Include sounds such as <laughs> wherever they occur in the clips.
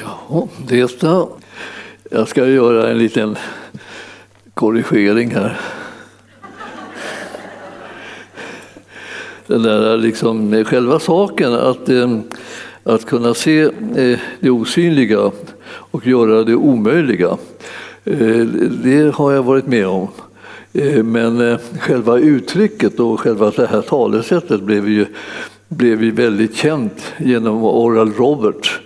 Ja, detta. Jag ska göra en liten korrigering här. Den där liksom, eh, själva saken, att, eh, att kunna se eh, det osynliga och göra det omöjliga, det har jag varit med om. Men själva uttrycket och själva det här talesättet blev ju, blev ju väldigt känt genom Oral Roberts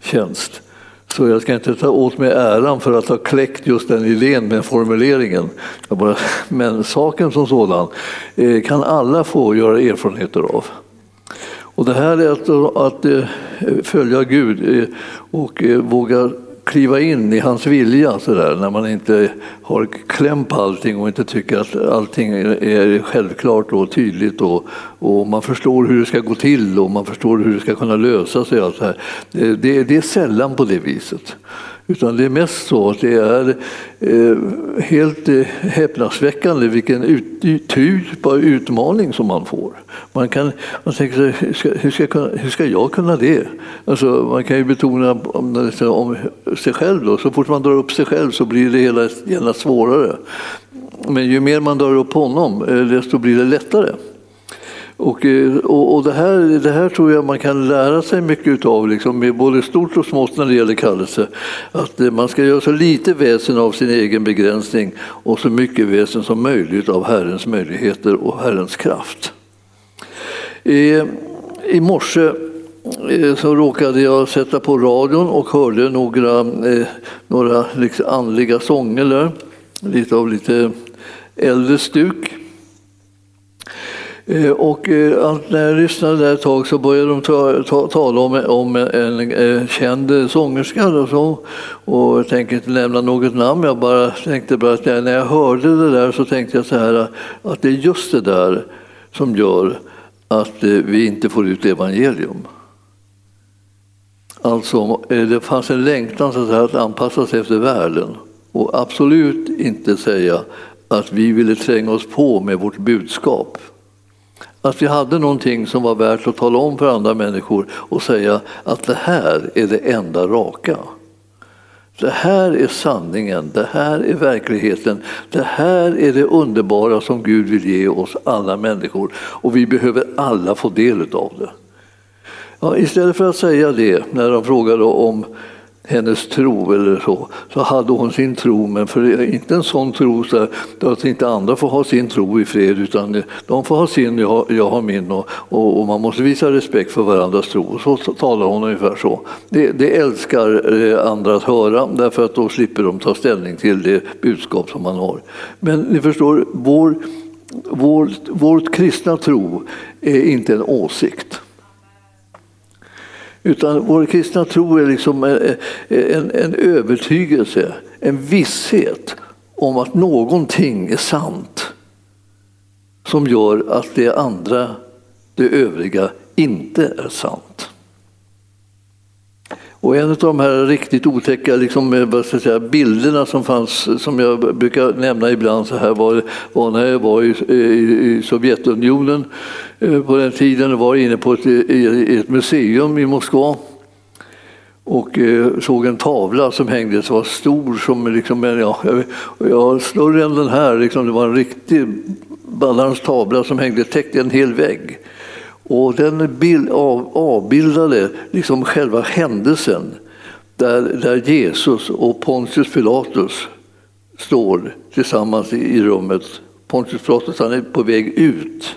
tjänst. Så jag ska inte ta åt mig äran för att ha kläckt just den idén med formuleringen. Bara, men saken som sådan eh, kan alla få göra erfarenheter av. Och det här är att, att eh, följa Gud eh, och våga kliva in i hans vilja så där, när man inte har kläm på allting och inte tycker att allting är självklart och tydligt och, och man förstår hur det ska gå till och man förstår hur det ska kunna lösa sig. Allt så här. Det, det är sällan på det viset. Utan det är mest så att det är eh, helt eh, häpnadsväckande vilken ut, typ av utmaning som man får. Man, kan, man tänker sig, hur ska, hur, ska, hur ska jag kunna det? Alltså, man kan ju betona om, om sig själv. Då. Så fort man drar upp sig själv så blir det hela genast svårare. Men ju mer man drar upp honom, eh, desto blir det lättare. Och, eh, och, och det, här, det här tror jag man kan lära sig mycket av, liksom, både stort och smått när det gäller kallelse. Att eh, man ska göra så lite väsen av sin egen begränsning och så mycket väsen som möjligt av Herrens möjligheter och Herrens kraft. I, i morse så råkade jag sätta på radion och hörde några, några liksom andliga sånger där, lite av lite äldre stuk. Eh, och eh, när jag lyssnade där ett tag så började de ta, ta, tala om, om en, en känd sångerska. Och, så. och jag tänker inte nämna något namn, jag bara tänkte bara att när jag hörde det där så tänkte jag så här att det är just det där som gör att vi inte får ut evangelium. Alltså, det fanns en längtan så att, att anpassa sig efter världen och absolut inte säga att vi ville tränga oss på med vårt budskap att vi hade någonting som var värt att tala om för andra människor och säga att det här är det enda raka. Det här är sanningen, det här är verkligheten, det här är det underbara som Gud vill ge oss alla människor och vi behöver alla få del av det. Ja, istället för att säga det när de frågade om hennes tro eller så, så hade hon sin tro, men för inte en sån tro så att inte andra får ha sin tro i fred, utan de får ha sin, jag, jag har min och, och, och, man måste visa respekt för varandras tro. Och så, talar hon ungefär så. Det, det älskar eh, andra att höra, därför att då slipper de ta ställning till det budskap som man har. Men ni förstår, vår, vår, vår kristna tro är inte en åsikt. Utan vår kristna tro är liksom eh, eh, en, en övertygelse, en visshet om att någonting är sant som gör att det andra, det övriga, inte är sant. Och en av de här riktigt otäcka liksom, eh, vad ska jag säga, bilderna som fanns, eh, som jag brukar nämna ibland så här, var, var när jag var i, eh, i, i Sovjetunionen på den tiden. Jag var inne på ett, i, ett museum i Moskva och såg en tavla som hängde som var stor som liksom, ja, jag, större än den här. Liksom, det var en riktig balanstavla som hängde täckte en hel vägg. Och den bild, av, avbildade liksom själva händelsen där, där Jesus och Pontius Pilatus står tillsammans i, i rummet. Pontius Pilatus han är på väg ut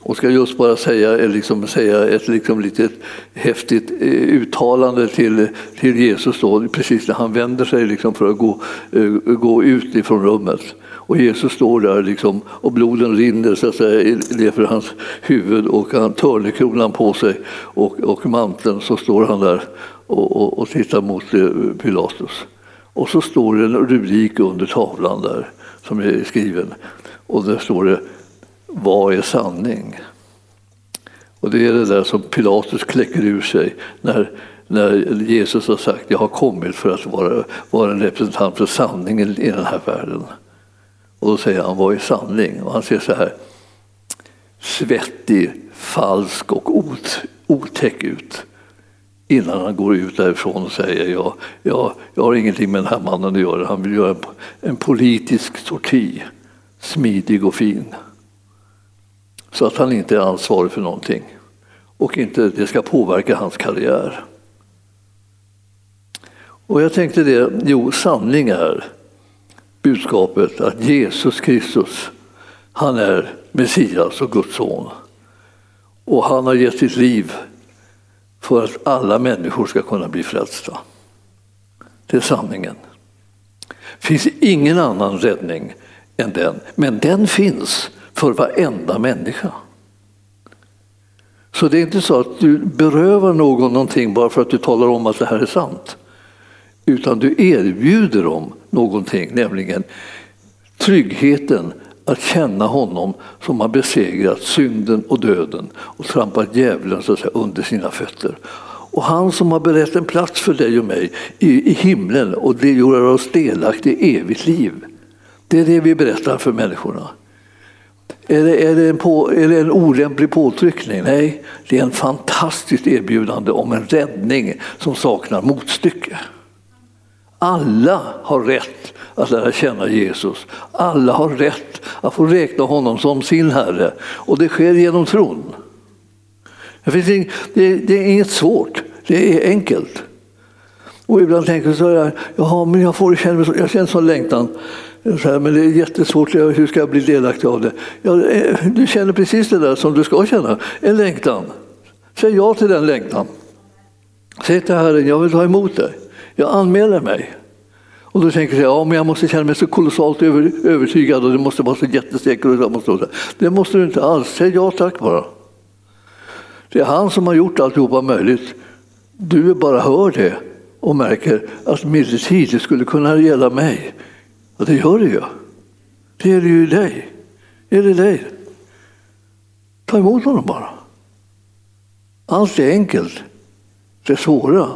och ska just bara säga, liksom, säga ett liksom, litet häftigt eh, uttalande till, till Jesus då, precis när han vänder sig liksom, för att gå, eh, gå ut ifrån rummet. Och Jesus står där liksom, och bloden rinner så att säga, för hans huvud och han törnekronan på sig och, och manteln så står han där och, och, och tittar mot eh, Pilatus. Och så står det en rubrik under tavlan där som är skriven och där står det Vad är sanning? Och det är det där som Pilatus kläcker ur sig när, när Jesus har sagt jag har kommit för att vara, vara en representant för sanningen i den här världen. Och då säger han, vad är sanning? Och han ser så här, svettig, falsk och ot, otäck ut. innan han går ut därifrån och säger ja, ja, jag har ingenting med den här mannen att göra. Han vill göra en, en politisk sorti, smidig och fin. Så att han inte är ansvarig för någonting och inte det ska påverka hans karriär. Och jag tänkte det, jo sanning är budskapet att Jesus Kristus, han är Messias och Guds son. Och han har gett sitt liv för att alla människor ska kunna bli frälsta. Det är sanningen. Det finns ingen annan räddning än den, men den finns för varenda människa. Så det är inte så att du berövar någon någonting bara för att du talar om att det här är sant. Utan du erbjuder dem någonting, nämligen tryggheten att känna honom som har besegrat synden och döden och trampat djävulen så att säga, under sina fötter. Och han som har berett en plats för dig och mig i, i himlen och det gör oss delaktiga i evigt liv. Det är det vi berättar för människorna. Är det, är, det en på, är det en olämplig påtryckning? Nej, det är en fantastiskt erbjudande om en räddning som saknar motstycke. Alla har rätt att lära känna Jesus. Alla har rätt att få räkna honom som sin Herre. Och det sker genom tron. Det, finns ing, det, det är inget svårt, det är enkelt. Och ibland tänker jag så här, jaha, men jag, får, jag, känner, jag känner sån längtan. Så här, men det är jättesvårt, hur ska jag bli delaktig av det? Ja, eh, du känner precis det där som du ska känna, en längtan. Säg ja till den längtan. Säg till Herren, jag vill ta emot dig. Jag anmäler mig. Och då tänker jag, ja men jag måste känna mig så kolossalt över, övertygad och det måste vara så jättesäkert. Det måste du inte alls, säg ja tack bara. Det är han som har gjort alltihopa möjligt. Du bara hör det och märker att medeltid det skulle kunna gälla mig. Och det gör det ju. Det gäller ju dig. Det gäller dig. Ta emot honom bara. Allt är enkelt. Det svåra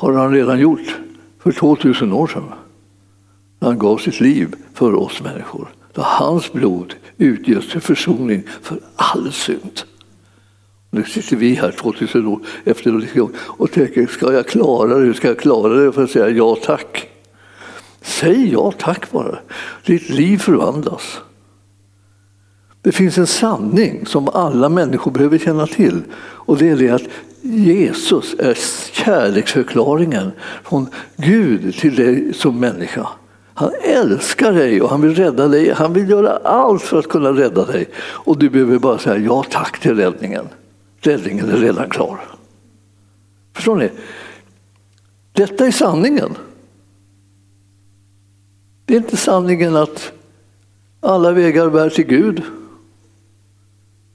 har han redan gjort för 2000 år sedan. Han gav sitt liv för oss människor. Då hans blod utgörs till försoning för all synd. Nu sitter vi här 2000 år efter liksom, och tänker, ska jag klara det? Ska jag klara det? För att säga ja tack. Säg ja tack bara. Ditt liv förvandlas. Det finns en sanning som alla människor behöver känna till och det är det att Jesus är kärleksförklaringen från Gud till dig som människa. Han älskar dig och han vill rädda dig. Han vill göra allt för att kunna rädda dig. Och du behöver bara säga ja tack till räddningen. Räddningen är redan klar. Förstår ni? Detta är sanningen. Det är inte sanningen att alla vägar bär till Gud.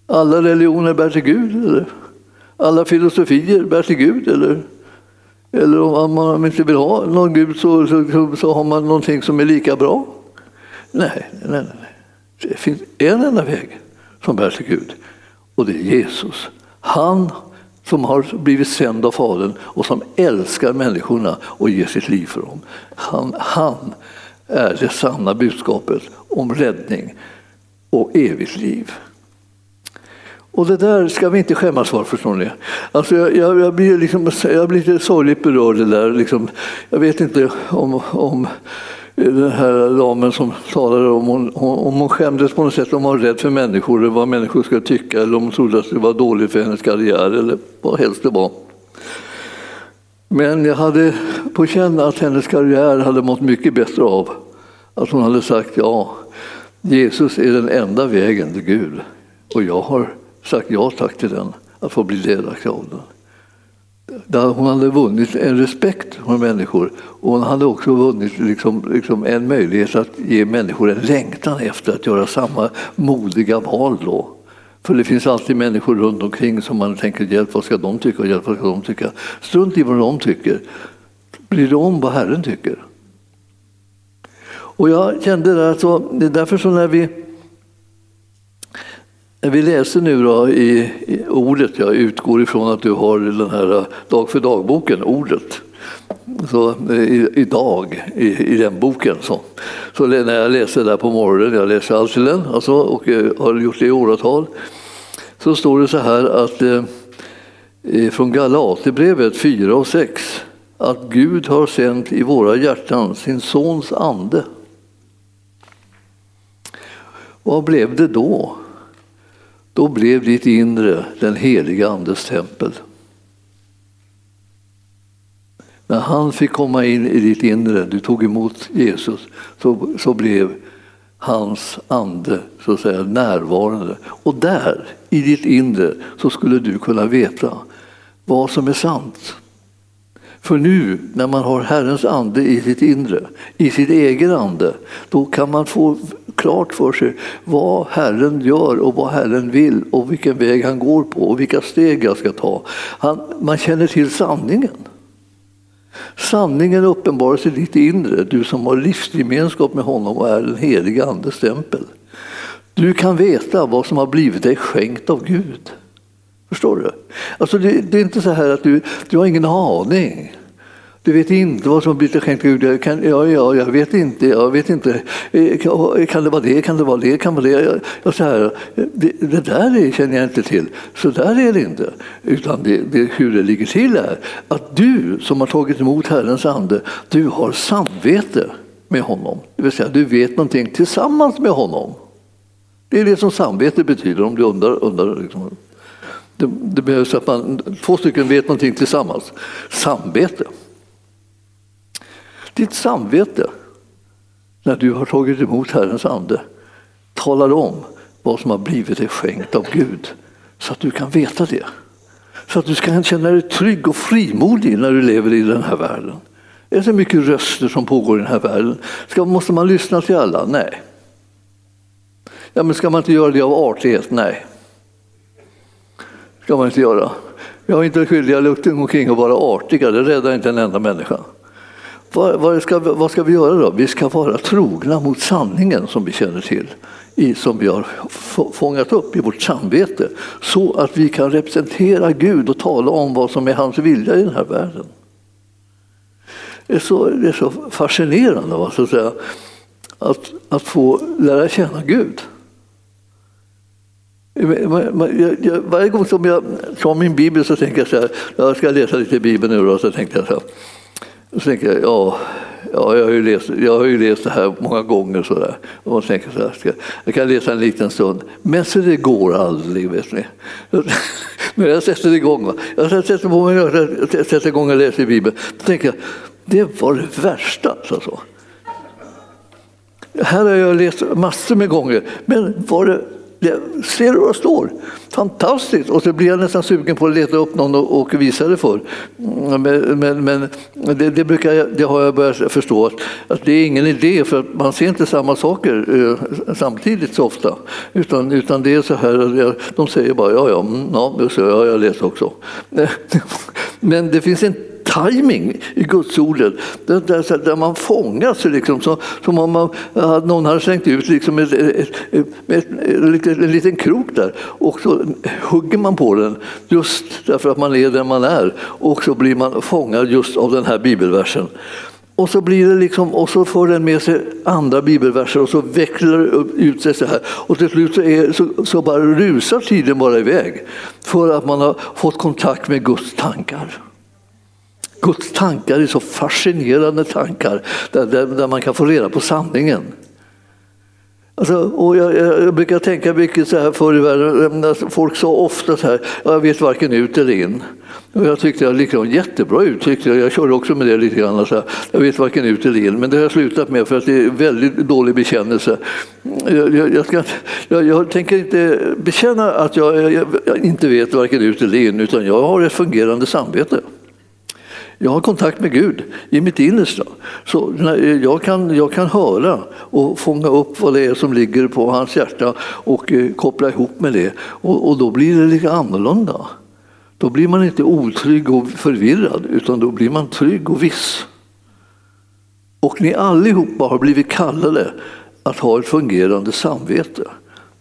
Alla religioner bär till Gud. Eller? alla filosofier bär till Gud. Eller, eller om man inte vill ha någon Gud så, så, så har man någonting som är lika bra. Nej, nej, nej. Det finns en enda väg som bär till Gud och det är Jesus. Han som har blivit sänd av Fadern och som älskar människorna och ger sitt liv för dem. Han, han är det sanna budskapet om räddning och evigt liv. Och det där ska vi inte skämmas för, förstår ni. Alltså jag, jag, jag, blir, liksom, jag blir lite sorgligt berörd. Det där. Liksom, jag vet inte om, om den här damen som talade om hon, om hon skämdes på något sätt, om hon var rädd för människor, eller vad människor skulle tycka, eller om hon trodde att det var dåligt för hennes karriär, eller vad helst det var. Men jag hade på känn att hennes karriär hade mått mycket bättre av att hon hade sagt ja, Jesus är den enda vägen till Gud och jag har sagt ja tack till den, att få bli delaktig av den. Där hon hade vunnit en respekt från människor och hon hade också vunnit liksom, liksom en möjlighet att ge människor en längtan efter att göra samma modiga val. Då. För det finns alltid människor runt omkring som man tänker, hjälp vad ska de tycka och hjälp vad ska de tycka. Strunt i vad de tycker. Bry dig om vad Herren tycker. Och jag kände där att så, det är därför så när vi vi läser nu då i, i, ordet, jag utgår ifrån att du har den här eh, dag för dag-boken, ordet. Så, eh, i, idag, i, i den boken. Så. så när jag läser där på morgonen, jag läser alltid den alltså, och eh, har gjort det i åratal, så står det så här att eh, från Galaterbrevet 4 och 6 att Gud har sänt i våra hjärtan sin sons ande. Vad blev det då? Då blev ditt inre den heliga Andes tempel. När han fick komma in i ditt inre, du tog emot Jesus, så, så blev hans ande så att säga, närvarande. Och där, i ditt inre, så skulle du kunna veta vad som är sant. För nu när man har Herrens ande i sitt inre, i sitt egen ande, då kan man få klart för sig vad Herren gör och vad Herren vill och vilken väg han går på och vilka steg jag ska ta. Han, man känner till sanningen. Sanningen uppenbaras i ditt inre, du som har livsgemenskap med honom och är den helige Andes tempel. Du kan veta vad som har blivit dig skänkt av Gud. Förstår du? Alltså det, det är inte så här att du, du har ingen aning. Du vet inte vad som har blivit skänkt Gud. Jag kan, ja, ja, jag vet inte. Jag vet inte. Eh, eh, kan det vara det? Kan det vara det? Kan det vara det? Jag, så här, det, det där känner jag inte till. Så där är det inte. Utan det, det, hur det ligger till är att du som har tagit emot Herrens ande, du har samvete med honom. Det vill säga, du vet någonting tillsammans med honom. Det är det som samvete betyder om du undrar. undrar liksom. det, det behövs att man, två stycken vet någonting tillsammans. Samvete. Ditt samvete, när du har tagit emot Herrens ande, talar om vad som har blivit dig skänkt av Gud. Så att du kan veta det. Så att du ska känna dig trygg och frimodig när du lever i den här världen. Det är så mycket röster som pågår i den här världen. Ska, måste man lyssna till alla? Nej. Ja, men ska man inte göra det av artighet? Nej. ska man inte göra. Jag är inte skyldig lukten omkring och vara artiga, det räddar inte en enda människa. Vad, vad, ska, vad ska vi göra då? Vi ska vara trogna mot sanningen som vi känner till, i, som vi har fångat upp i vårt samvete, så att vi kan representera Gud och tala om vad som är hans vilja i den här världen. Det är så, det är så fascinerande va, så att, säga, att, att få lära känna Gud. Varje gång som jag tar min bibel så tänker jag så här, jag ska läsa lite i bibeln nu då, så tänkte jag så här, så tänker jag, ja, ja jag, har ju läst, jag har ju läst det här många gånger. Så där. Och man tänker så här, ska, jag kan läsa en liten stund, men så det går aldrig. Vet ni. <laughs> Men jag sätter igång. Va? Jag sätter, på mig, jag sätter igång och läser Bibeln. Då tänker jag, det var det värsta. Så, så. Här har jag läst massor med gånger, men var det ser du vad det står? Fantastiskt! Och så blir jag nästan sugen på att leta upp någon och, visa det för. Mm, men, men, men det, det, brukar jag, det har jag börjat förstå, att, att det är ingen idé för att man ser inte samma saker eh, samtidigt så ofta. Utan, utan det är så här, de säger bara ja, ja, mm, ja, ja jag läser också. <laughs> Men det finns inte timing i gudsordet där, där, där man fångas liksom, som, som om man, någon hade slängt ut liksom ett, ett, ett, en liten krok där och så hugger man på den just därför att man är den man är och så blir man fångad just av den här bibelversen. Och så, blir det liksom, och så får den med sig andra bibelverser och så växlar det ut sig så här. Och till slut så, är, så, så bara rusar tiden bara iväg för att man har fått kontakt med Guds tankar. Guds tankar är så fascinerande tankar där, där, där man kan få reda på sanningen. Alltså, och jag, jag, brukar tänka mycket så här förr i världen, eh, folk sa ofta så här, jag vet varken ut eller in. Och jag tyckte jag liksom, jättebra uttryck, jag jag körde också med det lite grann. Så här, jag vet varken ut eller in, men det har jag slutat med för att det är väldigt dålig bekännelse. Jag, jag, ska, jag tänker inte bekänna att jag, inte vet varken ut eller in, utan jag har ett fungerande samvete. Jag har kontakt med Gud i mitt innersta. Så eh, jag kan, jag kan höra och fånga upp vad det är som ligger på hans hjärta och eh, koppla ihop med det. Och, och då blir det lite annorlunda. Då blir man inte otrygg och förvirrad utan då blir man trygg och viss. Och ni allihopa har blivit kallade att ha ett fungerande samvete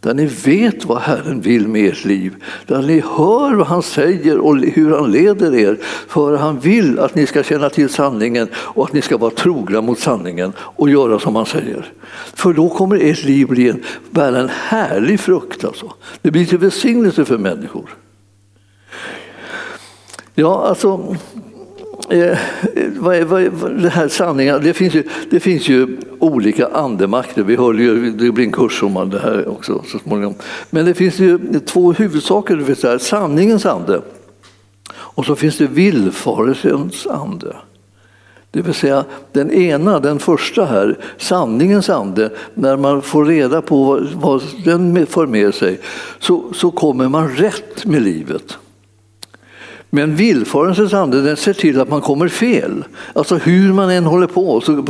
där ni vet vad Herren vill med ert liv, där ni hör vad han säger och hur han leder er, för han vill att ni ska känna till sanningen och att ni ska vara trogna mot sanningen och göra som han säger. För då kommer ert liv bli en, bära en härlig frukt. Alltså. Det blir till välsignelse för människor. Ja, alltså Eh, vad, vad, det här sanningen, det finns, ju, det finns ju olika andemakter. Vi hörde ju, det blir en kurs om det här också så småningom. Men det finns ju två huvudsaker. Det finns här, sanningens ande och så finns det villfarelsens ande. Det vill säga den ena, den första här, sanningens ande, när man får reda på vad den för med sig så, så kommer man rätt med livet. Men villfarelsens ande den ser till att man kommer fel. Alltså hur man än håller på så,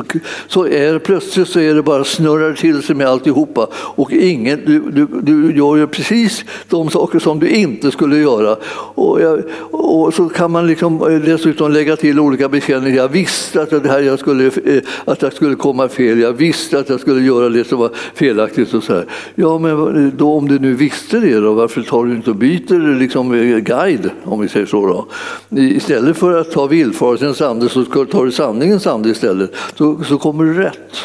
så är plötsligt så är det bara snurrar till sig med alltihopa och ingen, du, du, du gör ju precis de saker som du inte skulle göra. Och, jag, och så kan man liksom eh, dessutom lägga till olika bekännelser. Jag visste att, det här jag skulle, eh, att jag skulle komma fel. Jag visste att jag skulle göra det som var felaktigt. Och så här. Ja, men då, om du nu visste det, då, varför tar du inte och byter liksom, eh, guide, om vi säger så? Då? Istället för att ta villfarelsens ande så tar du sanningens ande istället, så, så kommer du rätt.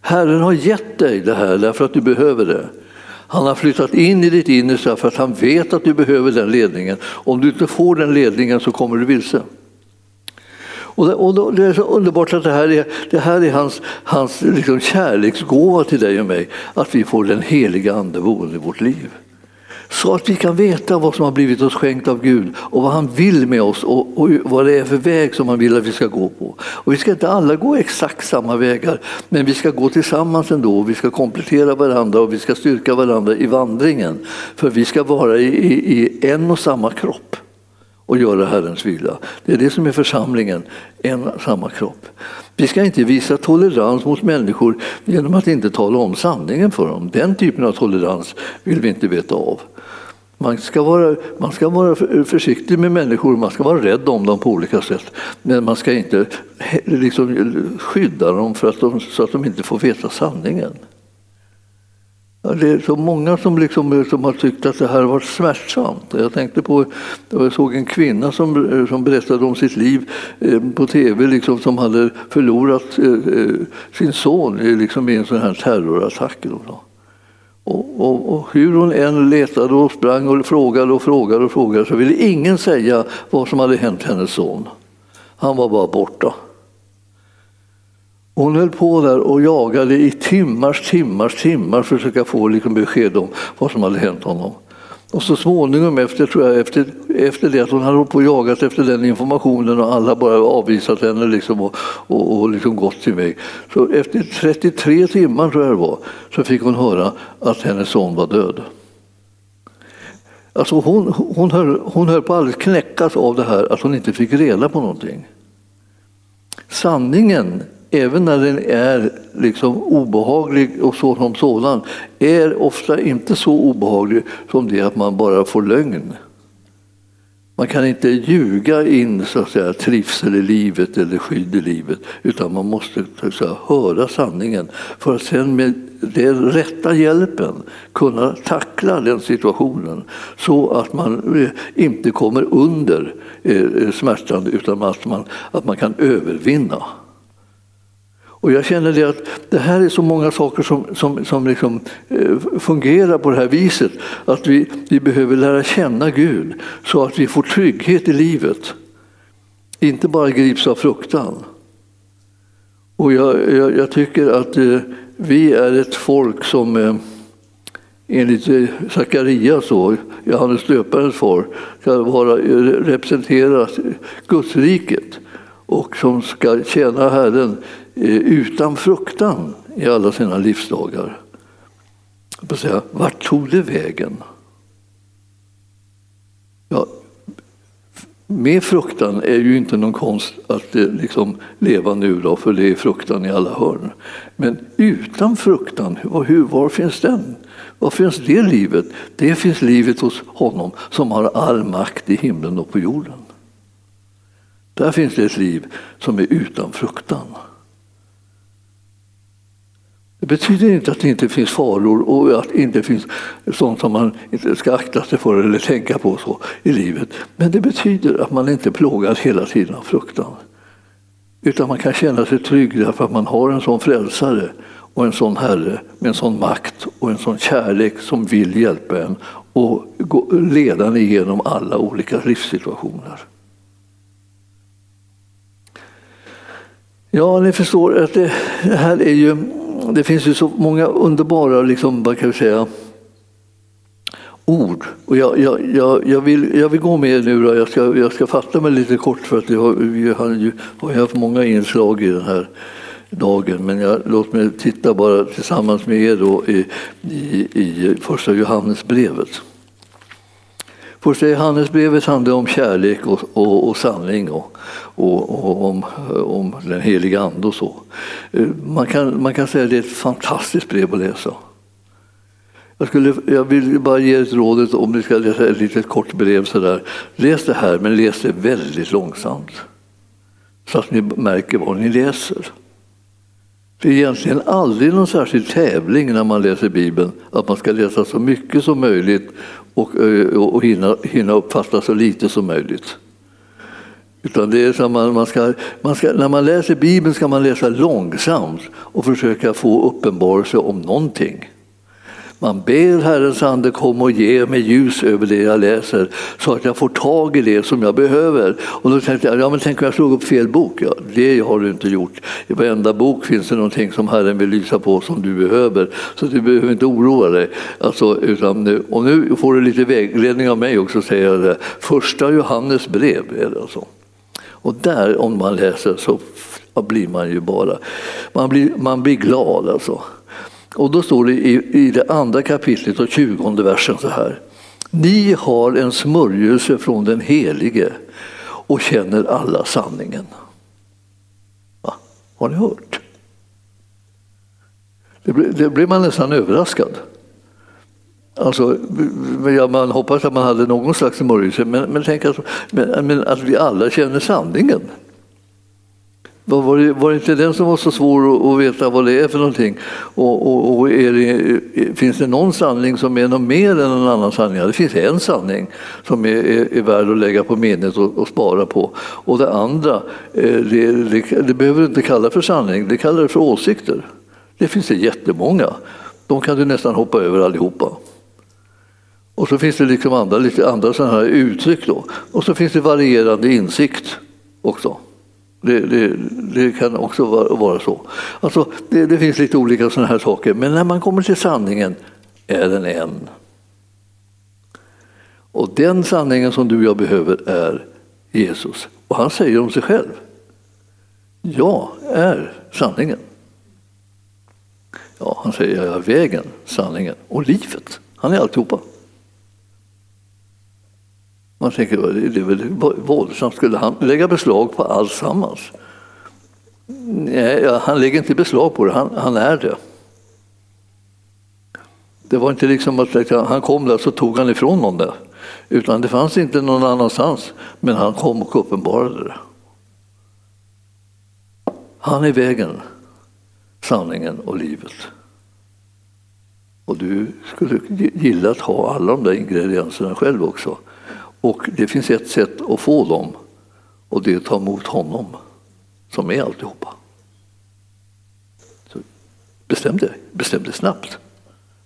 Herren har gett dig det här därför att du behöver det. Han har flyttat in i ditt innersta för att han vet att du behöver den ledningen. Om du inte får den ledningen så kommer du vilse. Och det, det är så underbart att det här är, det här är hans, hans liksom kärleksgåva till dig och mig, att vi får den heliga Ande boende i vårt liv. Så att vi kan veta vad som har blivit oss skänkt av Gud och vad han vill med oss och, och, vad det är för väg som han vill att vi ska gå på. Och vi ska inte alla gå exakt samma vägar, men vi ska gå tillsammans ändå. Vi ska komplettera varandra och vi ska styrka varandra i vandringen. För vi ska vara i, i, i en och samma kropp och göra Herrens vilja. Det är det som är församlingen, en och samma kropp. Vi ska inte visa tolerans mot människor genom att inte tala om sanningen för dem. Den typen av tolerans vill vi inte veta av. Man ska, vara, man ska vara försiktig med människor, man ska vara rädd om dem på olika sätt. Men man ska inte liksom skydda dem för att de, så att de inte får veta sanningen. Det är så många som, liksom, som har tyckt att det här har varit smärtsamt. Jag tänkte på, jag såg en kvinna som, som berättade om sitt liv eh, på tv, liksom, som hade förlorat eh, eh, sin son liksom, i en sån här terrorattack. Och, och, och, hur hon än letade och sprang och frågade och frågade och frågade så ville ingen säga vad som hade hänt hennes son. Han var bara borta. Hon höll på där och jagade i timmars, timmars, timmar för att försöka få liksom besked om vad som hade hänt honom. Och så småningom efter, tror jag, efter, efter det att hon hade på och jagat efter den informationen och alla bara avvisat henne liksom och, och, och liksom gått till mig, Så efter 33 timmar tror jag det var, så fick hon höra att hennes son var död. Alltså hon, hon, höll, hon höll på att alldeles knäckas av det här att hon inte fick reda på någonting. Sanningen även när den är liksom obehaglig och så som sådan, är ofta inte så obehaglig som det att man bara får lögn. Man kan inte ljuga in så att säga, trivsel i livet eller skydd i livet utan man måste säga, höra sanningen för att sen med den rätta hjälpen kunna tackla den situationen så att man eh, inte kommer under eh, eh, smärtan utan att man, att man kan övervinna. Och jag känner det att det här är så många saker som, som, som liksom, eh, fungerar på det här viset. Att vi, vi behöver lära känna Gud så att vi får trygghet i livet. Inte bara grips av fruktan. Och jag, jag, jag tycker att eh, vi är ett folk som eh, enligt eh, Sakarias, Johannes döparens far, ska vara, eh, representera Gudsriket och som ska tjäna Herren Eh, utan fruktan i alla sina livsdagar. Jag säga, vart tog det vägen? Ja, med fruktan är ju inte någon konst att eh, liksom leva nu, då, för det är fruktan i alla hörn. Men utan fruktan, hur, var finns den? Var finns det livet? Det finns livet hos honom som har all makt i himlen och på jorden. Där finns det ett liv som är utan fruktan. Det betyder inte att det inte finns faror och att det inte finns sånt som man inte ska akta sig för eller tänka på så i livet. Men det betyder att man inte plågas hela tiden av fruktan. Utan man kan känna sig trygg därför att man har en sån frälsare och en sån herre med en sån makt och en sån kärlek som vill hjälpa en och leda en igenom alla olika livssituationer. Ja, ni förstår att det här är ju, det finns ju så många underbara, liksom, vad kan vi säga, ord. Och jag, jag, jag, jag, vill, jag vill gå med nu, då. Jag, ska, jag ska fatta mig lite kort för att har, vi har ju har haft många inslag i den här dagen. Men jag, låt mig titta bara tillsammans med er då i, i, i första Johannesbrevet. Första Johannesbrevet handlar om kärlek och, och, och sanning och, och, om, om den heliga Ande och så. Eh, man kan, man kan säga att det är ett fantastiskt brev att läsa. Jag, skulle, jag vill bara ge ett rådet om ni ska läsa ett litet kort brev. Så där. Läs det här, men läs det väldigt långsamt. Så att ni märker vad ni läser. Det är egentligen aldrig någon särskild tävling när man läser Bibeln, att man ska läsa så mycket som möjligt Eh, och, och hinna, hinna uppfatta så lite som möjligt. Utan det är så man, man, ska, man ska, när man läser Bibeln ska man läsa långsamt och försöka få uppenbarelse om någonting. Man ber Herrens ande komma och ge mig ljus över det jag läser så att jag får tag i det som jag behöver. Och då tänkte jag, ja men tänk om jag slog upp fel bok? Ja, det har du inte gjort. I varenda bok finns det någonting som Herren vill lysa på som du behöver. Så du behöver inte oroa dig. Alltså, utan, och nu får du lite vägledning av mig också, säger jag det. Första Johannes brev är det alltså. Och där, om man läser, så blir man ju bara, man blir, man blir glad alltså. Och då står det i, i det andra kapitlet och tjugonde versen så här. Ni har en smörjelse från den helige och känner alla sanningen. Va? Har ni hört? Det blir, det man nästan överraskad. Alltså, ja, man hoppas att man hade någon slags smörjelse, men, men tänk alltså, men, men att vi alla känner sanningen. Var det, var det inte den som var så svår att veta vad det är för någonting? Och, och, och det, finns det någon sanning som är något mer än en annan sanning? Ja, det finns en sanning som är, är, är värd att lägga på minnet och, och, spara på. Och det andra, eh, det, det, det behöver du inte kalla för sanning, det kallar du för åsikter. Det finns det jättemånga. De kan du nästan hoppa över allihopa. Och så finns det liksom andra, lite andra sådana här uttryck. Då. Och så finns det varierande insikt också. Det, det, det, kan också vara, vara så. Alltså, det, det, finns lite olika sådana här saker, men när man kommer till sanningen är den en. Och den sanningen som du och jag behöver är Jesus. Och han säger om sig själv. Jag är sanningen. Ja, han säger jag är vägen, sanningen och livet. Han är alltihopa. Man tänker, det är väl våldsamt, skulle han lägga beslag på alltsammans? Nej, han lägger inte beslag på det, han, han är det. Det var inte liksom att han kom där så tog han ifrån någon det. Utan det fanns inte någon annanstans, men han kom och uppenbarade det. Han är vägen, sanningen och livet. Och du skulle gilla att ha alla de där ingredienserna själv också. Och det finns ett sätt att få dem och det är att ta emot honom som är alltihopa. Så bestäm dig, bestäm dig snabbt.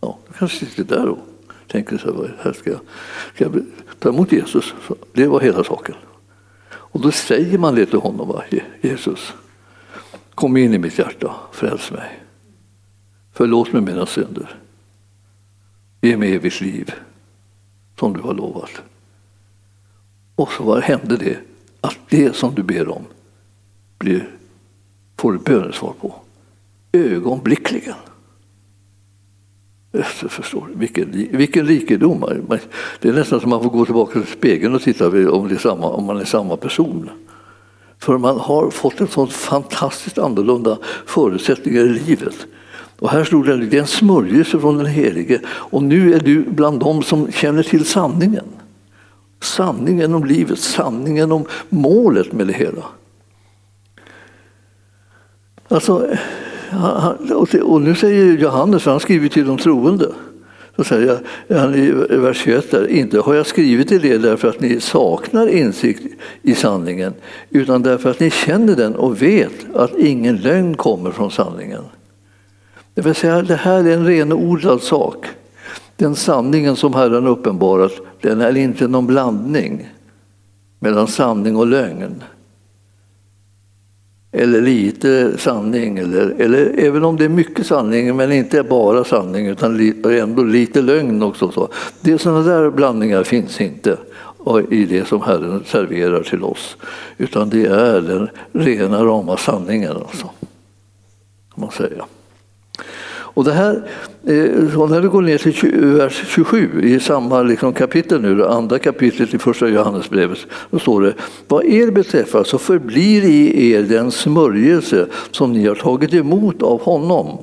Ja, du kanske sitter där och tänker så här, här ska, jag, ska jag ta emot Jesus? Så det var hela saken. Och då säger man det till honom, va? Jesus, kom in i mitt hjärta, fräls mig. Förlåt mig mina synder. Ge mig evigt liv, som du har lovat. Och så vad hände det? Att det som du ber om blir, får du bönesvar på. Ögonblickligen. Jag förstår, vilken, vilken rikedom. Det är nästan som man får gå tillbaka till spegeln och titta om, det är samma, om man är samma person. För man har fått en sån fantastiskt annorlunda förutsättningar i livet. Och här stod det, det är en smörjelse från den helige och nu är du bland dem som känner till sanningen. Sanningen om livet, sanningen om målet med det hela. Alltså, och nu säger Johannes, för han skriver till de troende, så säger han i vers 21 där, inte har jag skrivit till er därför att ni saknar insikt i sanningen, utan därför att ni känner den och vet att ingen lögn kommer från sanningen. Det vill säga, det här är en renodlad sak. Den sanningen som Herren uppenbarat, den är inte någon blandning mellan sanning och lögn. Eller lite sanning, eller, eller även om det är mycket sanning, men inte bara sanning utan ändå lite lögn också. Så. Det sådana där blandningar finns inte i det som Herren serverar till oss. Utan det är den rena rama sanningen. Alltså, kan man säga. Och det här, eh, och när vi går ner till vers 27 i samma liksom kapitel nu, andra kapitlet i första Johannesbrevet, då står det Vad er beträffar så förblir i er den smörjelse som ni har tagit emot av honom.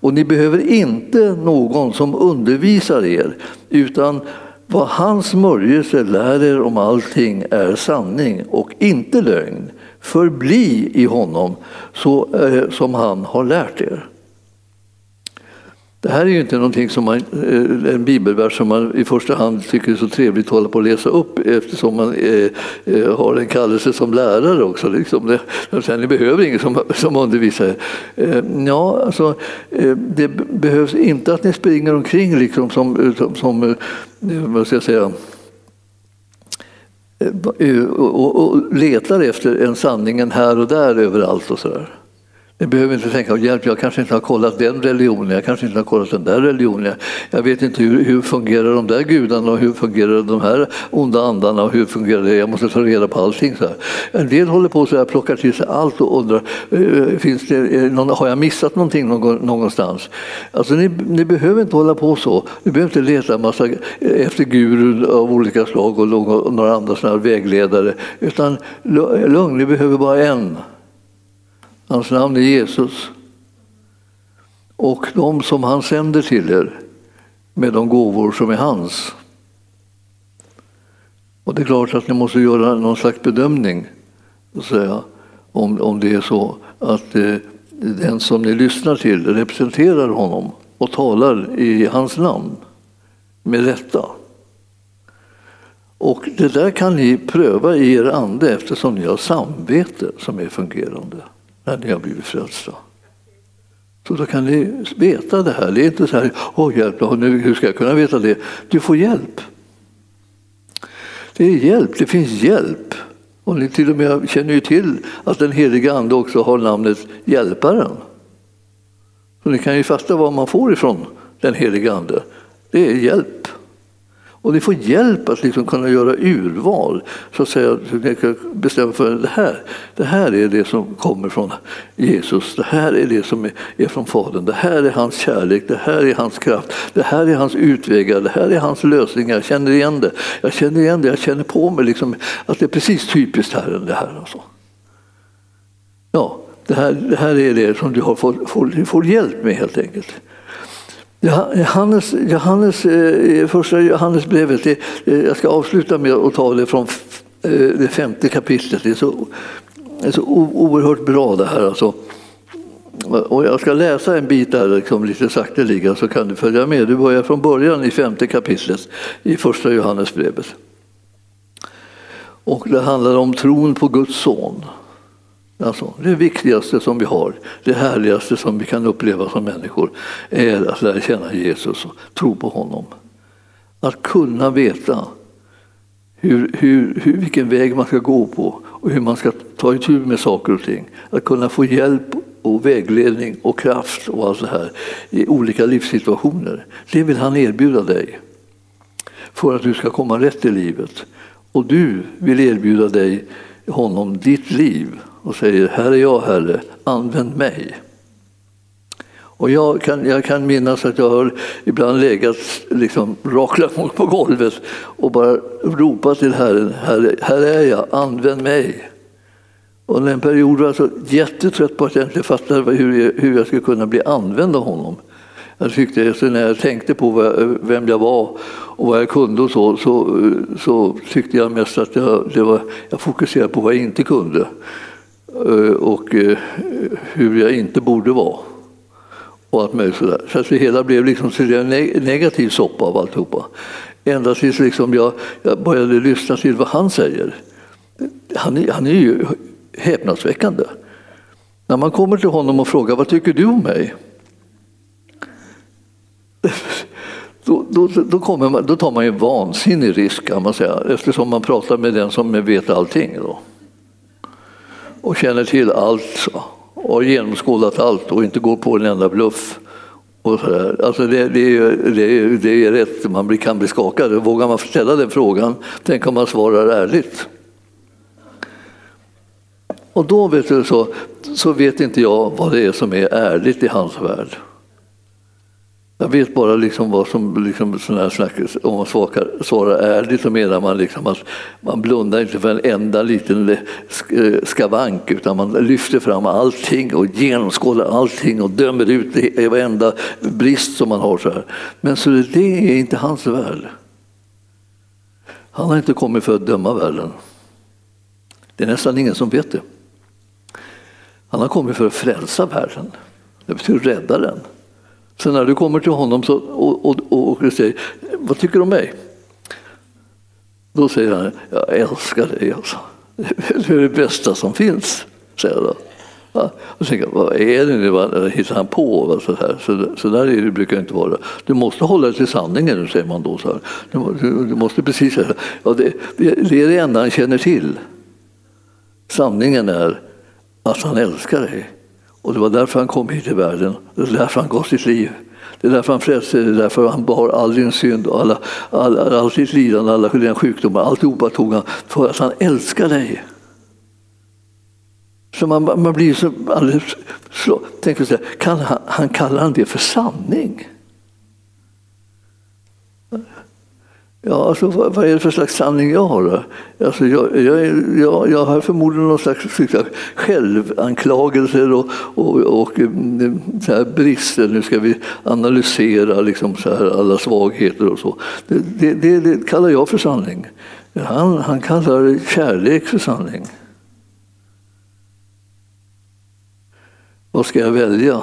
Och ni behöver inte någon som undervisar er, utan vad hans smörjelse lär er om allting är sanning och inte lögn. Förbli i honom så, eh, som han har lärt er. Det här är ju inte någonting som man, eh, en bibelvers som man i första hand tycker är så trevligt att hålla på att läsa upp eftersom man eh, eh, har en kallelse som lärare också. Liksom. Det, ni behöver ingen som, som undervisar. Eh, ja, alltså, det behövs inte att ni springer omkring liksom som, som, som vad ska jag säga, och, och letar efter en sanningen här och där överallt och sådär. Ni behöver inte tänka, hjälp, jag kanske inte har kollat den religionen, jag kanske inte har kollat den där religionen. Jag vet inte hur, hur fungerar de där gudarna och hur fungerar de här onda andarna och hur fungerar det? Jag måste ta reda på allting. Så här. En del håller på så här, plockar till sig allt och undrar, eh, finns det, eh, har jag missat någonting någonstans? Alltså, ni, ni behöver inte hålla på så. Ni behöver inte leta massa eh, efter gurun av olika slag och några andra såna vägledare. Utan lugn, ni behöver bara en. Hans namn är Jesus. Och de som han sänder till er med de gåvor som är hans. Och det är klart att ni måste göra någon slags bedömning säga, om, om det är så att eh, den som ni lyssnar till representerar honom och talar i hans namn med rätta. Och det där kan ni pröva i er ande eftersom ni har samvete som är fungerande när ni har blivit frälsta. Så då kan ni veta det här. Det är inte så här, åh hjälp, nu, hur ska jag kunna veta det? Du får hjälp. Det är hjälp, det finns hjälp. Och ni till och med känner ju till att den helige Ande också har namnet Hjälparen. Så ni kan ju fatta var man får ifrån den helige Ande. Det är hjälp. Och ni får hjälp att liksom kunna göra urval, så att säga, ni kan bestämma för det här, det här är det som kommer från Jesus, det här är det som är från Fadern, det här är hans kärlek, det här är hans kraft, det här är hans utvägar, det här är hans lösningar, jag känner igen det, jag känner igen det, jag känner på mig liksom att det är precis typiskt Herren det här. Alltså. Ja, det här, det här är det som du har får, får, får hjälp med helt enkelt. Johannes, Johannes, eh, första Johannesbrevet, det, eh, jag ska avsluta med att ta det från eh, det femte kapitlet. Det är så, det är så oerhört bra det här. Alltså. Och jag ska läsa en bit där liksom, lite sakteliga så kan du följa med. Du börjar från början i femte kapitlet i första Johannesbrevet. Och det handlar om tron på Guds son. Alltså, det viktigaste som vi har, det härligaste som vi kan uppleva som människor är att lära känna Jesus och tro på honom. Att kunna veta hur, hur, hur, vilken väg man ska gå på och hur man ska ta itu med saker och ting. Att kunna få hjälp och vägledning och kraft och allt det här i olika livssituationer. Det vill han erbjuda dig för att du ska komma rätt i livet. Och du vill erbjuda dig honom ditt liv och säger Här är jag Herre, använd mig. Och jag kan, jag kan minnas att jag har ibland legat liksom, raklat på golvet och bara ropat till Herren, Herre, här är jag, använd mig. Och en period var jag så jättetrött på att jag inte fattade hur jag, hur jag skulle kunna bli använd av honom. Jag tyckte, så när jag tänkte på vem jag var och vad jag kunde och så, så, så tyckte jag mest att jag, det var, jag fokuserade på vad jag inte kunde. Eh, och eh, hur jag inte borde vara. Och allt möjligt sådär. Så att det hela blev liksom en negativ soppa av alltihopa. Ända tills liksom jag, jag började lyssna till vad han säger. Han är, han är ju häpnadsväckande. När man kommer till honom och frågar vad tycker du om mig? <laughs> då, då, då, kommer man, då tar man en vansinnig risk kan man säga eftersom man pratar med den som vet allting. Då. Och känner till allt och har genomskådat allt och inte går på en enda bluff. Och så där. Alltså det, det, är, det, är, det är rätt, man kan bli skakad. Vågar man ställa den frågan, tänk om man svarar ärligt. Och då vet du, så, så vet inte jag vad det är som är ärligt i hans värld. Jag vet bara liksom vad som liksom sån här snack, om man svarar, svarar ärligt så menar man liksom att man blundar inte för en enda liten eh, skavank utan man lyfter fram allting och genomskådar allting och dömer ut varenda brist som man har. Så här. Men så det är inte hans värld. Han har inte kommit för att döma världen. Det är nästan ingen som vet det. Han har kommit för att frälsa världen. Det betyder rädda den. Så när du kommer till honom så, och, och, och, och säger vad tycker du om mig? Då säger han jag älskar dig. Alltså. Det är det bästa som finns, säger jag då. Ja, och tänker vad är det nu? Vad hittar han på? Så, här. Så, så där är det, brukar det inte vara. Du måste hålla dig till sanningen, säger man då. Så här. Du, du, du måste precis säga ja, det, det, det är det enda han känner till. Sanningen är att han älskar dig. Och det var därför han kom hit till världen, det var därför han gav sitt liv. Det är därför han frälste, det är därför han bar all din synd och alla, all, all sitt lidande, alla dina sjukdomar, alltihopa tog han för att han älskar dig. Så man, man blir så alldeles så, tänker så här, kan han, han kallar han det för sanning? Ja, alltså, vad, vad, är det för slags sanning jag har? Alltså, jag, jag, jag, jag har förmodligen någon slags självanklagelser och, och, och så här brister. Nu ska vi analysera liksom, så här, alla svagheter och så. Det, det, det, det kallar jag för sanning. Han, han kallar kärlek för sanning. Vad ska jag välja?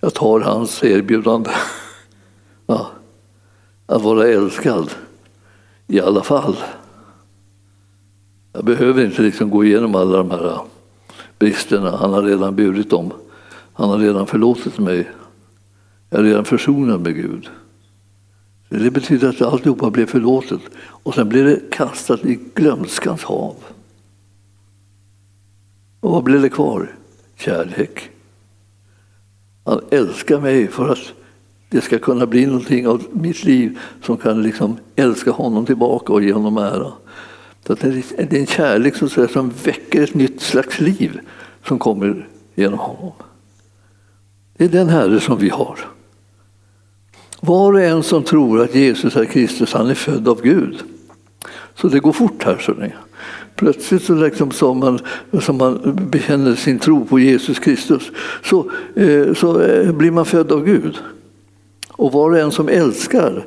Jag tar hans erbjudande. <laughs> Att vara älskad i alla fall. Jag behöver inte liksom gå igenom alla de här äh, bristerna. Han har redan burit dem. Han har redan förlåtit mig. Jag är redan försonad med Gud. Det betyder att alltihopa blev förlåtet och sen blev det kastat i glömskans hav. Och vad blev det kvar? Kärlek. Han älskar mig för att det ska kunna bli någonting av mitt liv som kan liksom älska honom tillbaka och ge honom ära. Så det är en kärlek som, som väcker ett nytt slags liv som kommer genom honom. Det är den Herre som vi har. Var och en som tror att Jesus är Kristus, han är född av Gud. Så det går fort här. Så. Plötsligt så liksom som, man, som man bekänner sin tro på Jesus Kristus så, eh, så eh, blir man född av Gud. Och var och en som älskar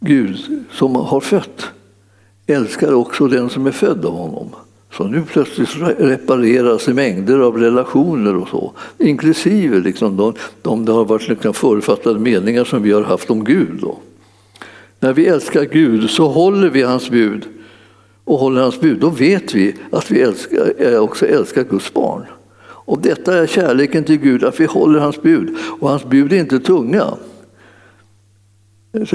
Gud som har fött älskar också den som är född av honom. Så nu plötsligt repareras mängder av relationer och så, inklusive liksom de, de det har varit liksom förutfattade meningar som vi har haft om Gud. Då. När vi älskar Gud så håller vi hans bud och håller hans bud, då vet vi att vi älskar, eh, också älskar Guds barn. Och detta är kärleken till Gud, att vi håller hans bud. Och hans bud är inte tunga. Det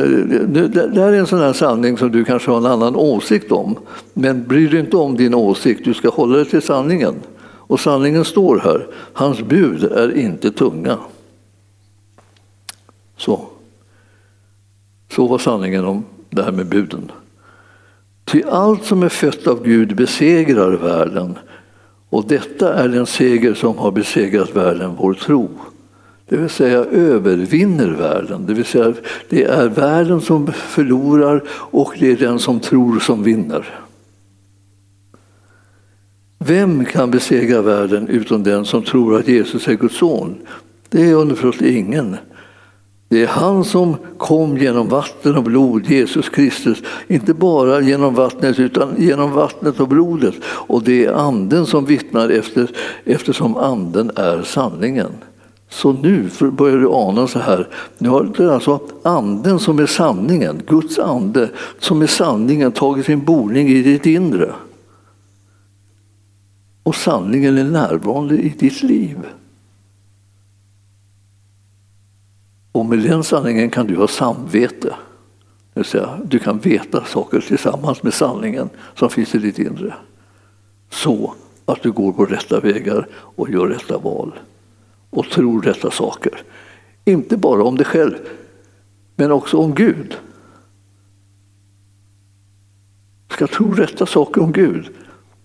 här är en sån här sanning som du kanske har en annan åsikt om. Men bry dig inte om din åsikt, du ska hålla dig till sanningen. Och sanningen står här, hans bud är inte tunga. Så. Så var sanningen om det här med buden. Ty allt som är fött av Gud besegrar världen. Och detta är den seger som har besegrat världen, vår tro. Det vill säga övervinner världen. Det vill säga det är världen som förlorar och det är den som tror som vinner. Vem kan besegra världen utom den som tror att Jesus är Guds son? Det är underförstått ingen. Det är han som kom genom vatten och blod, Jesus Kristus. Inte bara genom vattnet utan genom vattnet och blodet. Och det är anden som vittnar efter, eftersom anden är sanningen. Så nu börjar du ana så här. Nu har det alltså anden som är sanningen, Guds ande som är sanningen tagit sin boning i ditt inre. Och sanningen är närvarande i ditt liv. Och med den sanningen kan du ha samvete. Det vill säga, du kan veta saker tillsammans med sanningen som finns i ditt inre. Så att du går på rätta vägar och gör rätta val. Och tror rätta saker. Inte bara om dig själv, men också om Gud. Du ska tro rätta saker om Gud.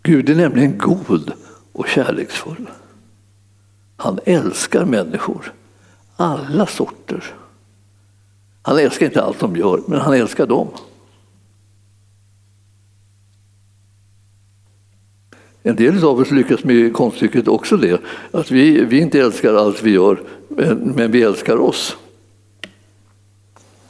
Gud är nämligen god och kärleksfull. Han älskar människor, alla sorter. Han älskar inte allt de gör, men han älskar dem. En del av oss lyckas med konststycket också det, att vi, vi inte älskar allt vi gör, men, men vi älskar oss.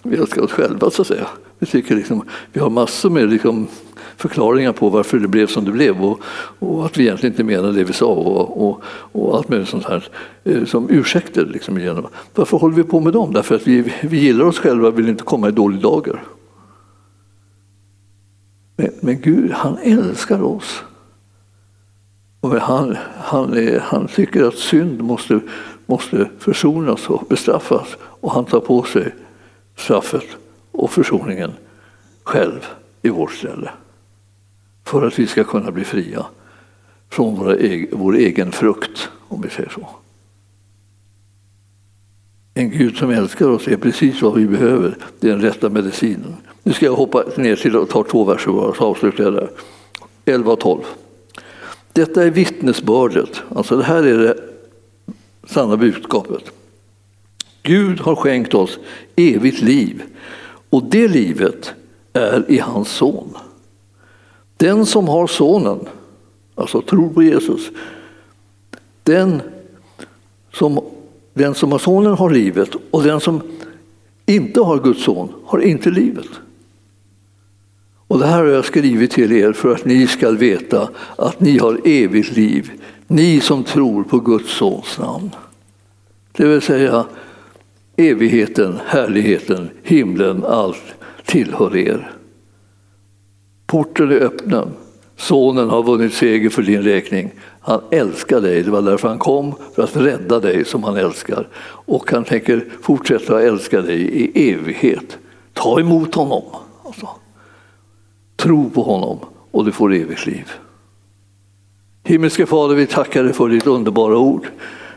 Vi älskar oss själva så att säga. Vi, tycker liksom, vi har massor med liksom, förklaringar på varför det blev som det blev och, och att vi egentligen inte menade det vi sa och, och, och allt möjligt sånt här eh, som ursäkter. Liksom, igenom. Varför håller vi på med dem? Därför att vi, vi gillar oss själva och vill inte komma i dålig dagar. Men, men Gud, han älskar oss. Och han, han, är, han tycker att synd måste, måste försonas och bestraffas och han tar på sig straffet och försoningen själv i vårt ställe. För att vi ska kunna bli fria från våra vår egen frukt, om vi säger så. En Gud som älskar oss är precis vad vi behöver. Det är den rätta medicinen. Nu ska jag hoppa ner till och ta två verser bara, så avslutar jag där. 11 och 12. Detta är vittnesbördet, alltså det här är det sanna budskapet. Gud har skänkt oss evigt liv och det livet är i hans son. Den som har sonen, alltså tror på Jesus, den som, den som har sonen har livet och den som inte har Guds son har inte livet. Och det här har jag skrivit till er för att ni ska veta att ni har evigt liv, ni som tror på Guds sons namn. Det vill säga evigheten, härligheten, himlen, allt tillhör er. Porten är öppen. Sonen har vunnit seger för din räkning. Han älskar dig, det var därför han kom, för att rädda dig som han älskar. Och han tänker fortsätta att älska dig i evighet. Ta emot honom. Alltså. Tro på honom och du får evigt liv. Himmelske Fader, vi tackar dig för ditt underbara ord.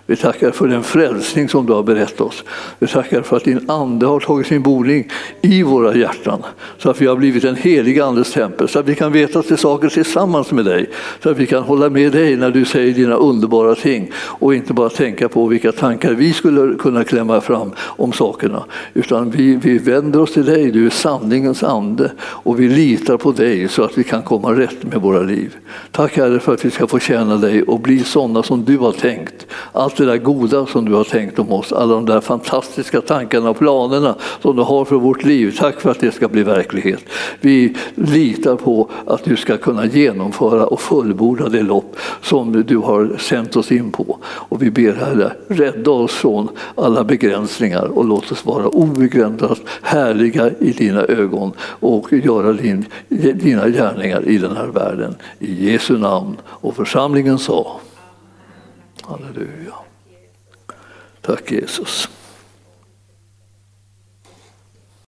Vi tackar för den frälsning som du har berättat oss. Vi tackar för att din ande har tagit sin boning i våra hjärtan. Så att vi har blivit en helig andes tempel. Så att vi kan veta till saker tillsammans med dig. Så att vi kan hålla med dig när du säger dina underbara ting. Och inte bara tänka på vilka tankar vi skulle kunna klämma fram om sakerna. Utan vi, vi vänder oss till dig, du är sanningens ande. Och vi litar på dig så att vi kan komma rätt med våra liv. Tack Herre för att vi ska få tjäna dig och bli sådana som du har tänkt. Allt allt det där goda som du har tänkt om oss, alla de där fantastiska tankarna och planerna som du har för vårt liv. Tack för att det ska bli verklighet. Vi litar på att du ska kunna genomföra och fullborda det lopp som du har sänt oss in på. Och vi ber Herre, rädda oss från alla begränsningar och låt oss vara obegränsat härliga i dina ögon och göra din, dina gärningar i den här världen. I Jesu namn. Och församlingen sa Halleluja. Tack Jesus.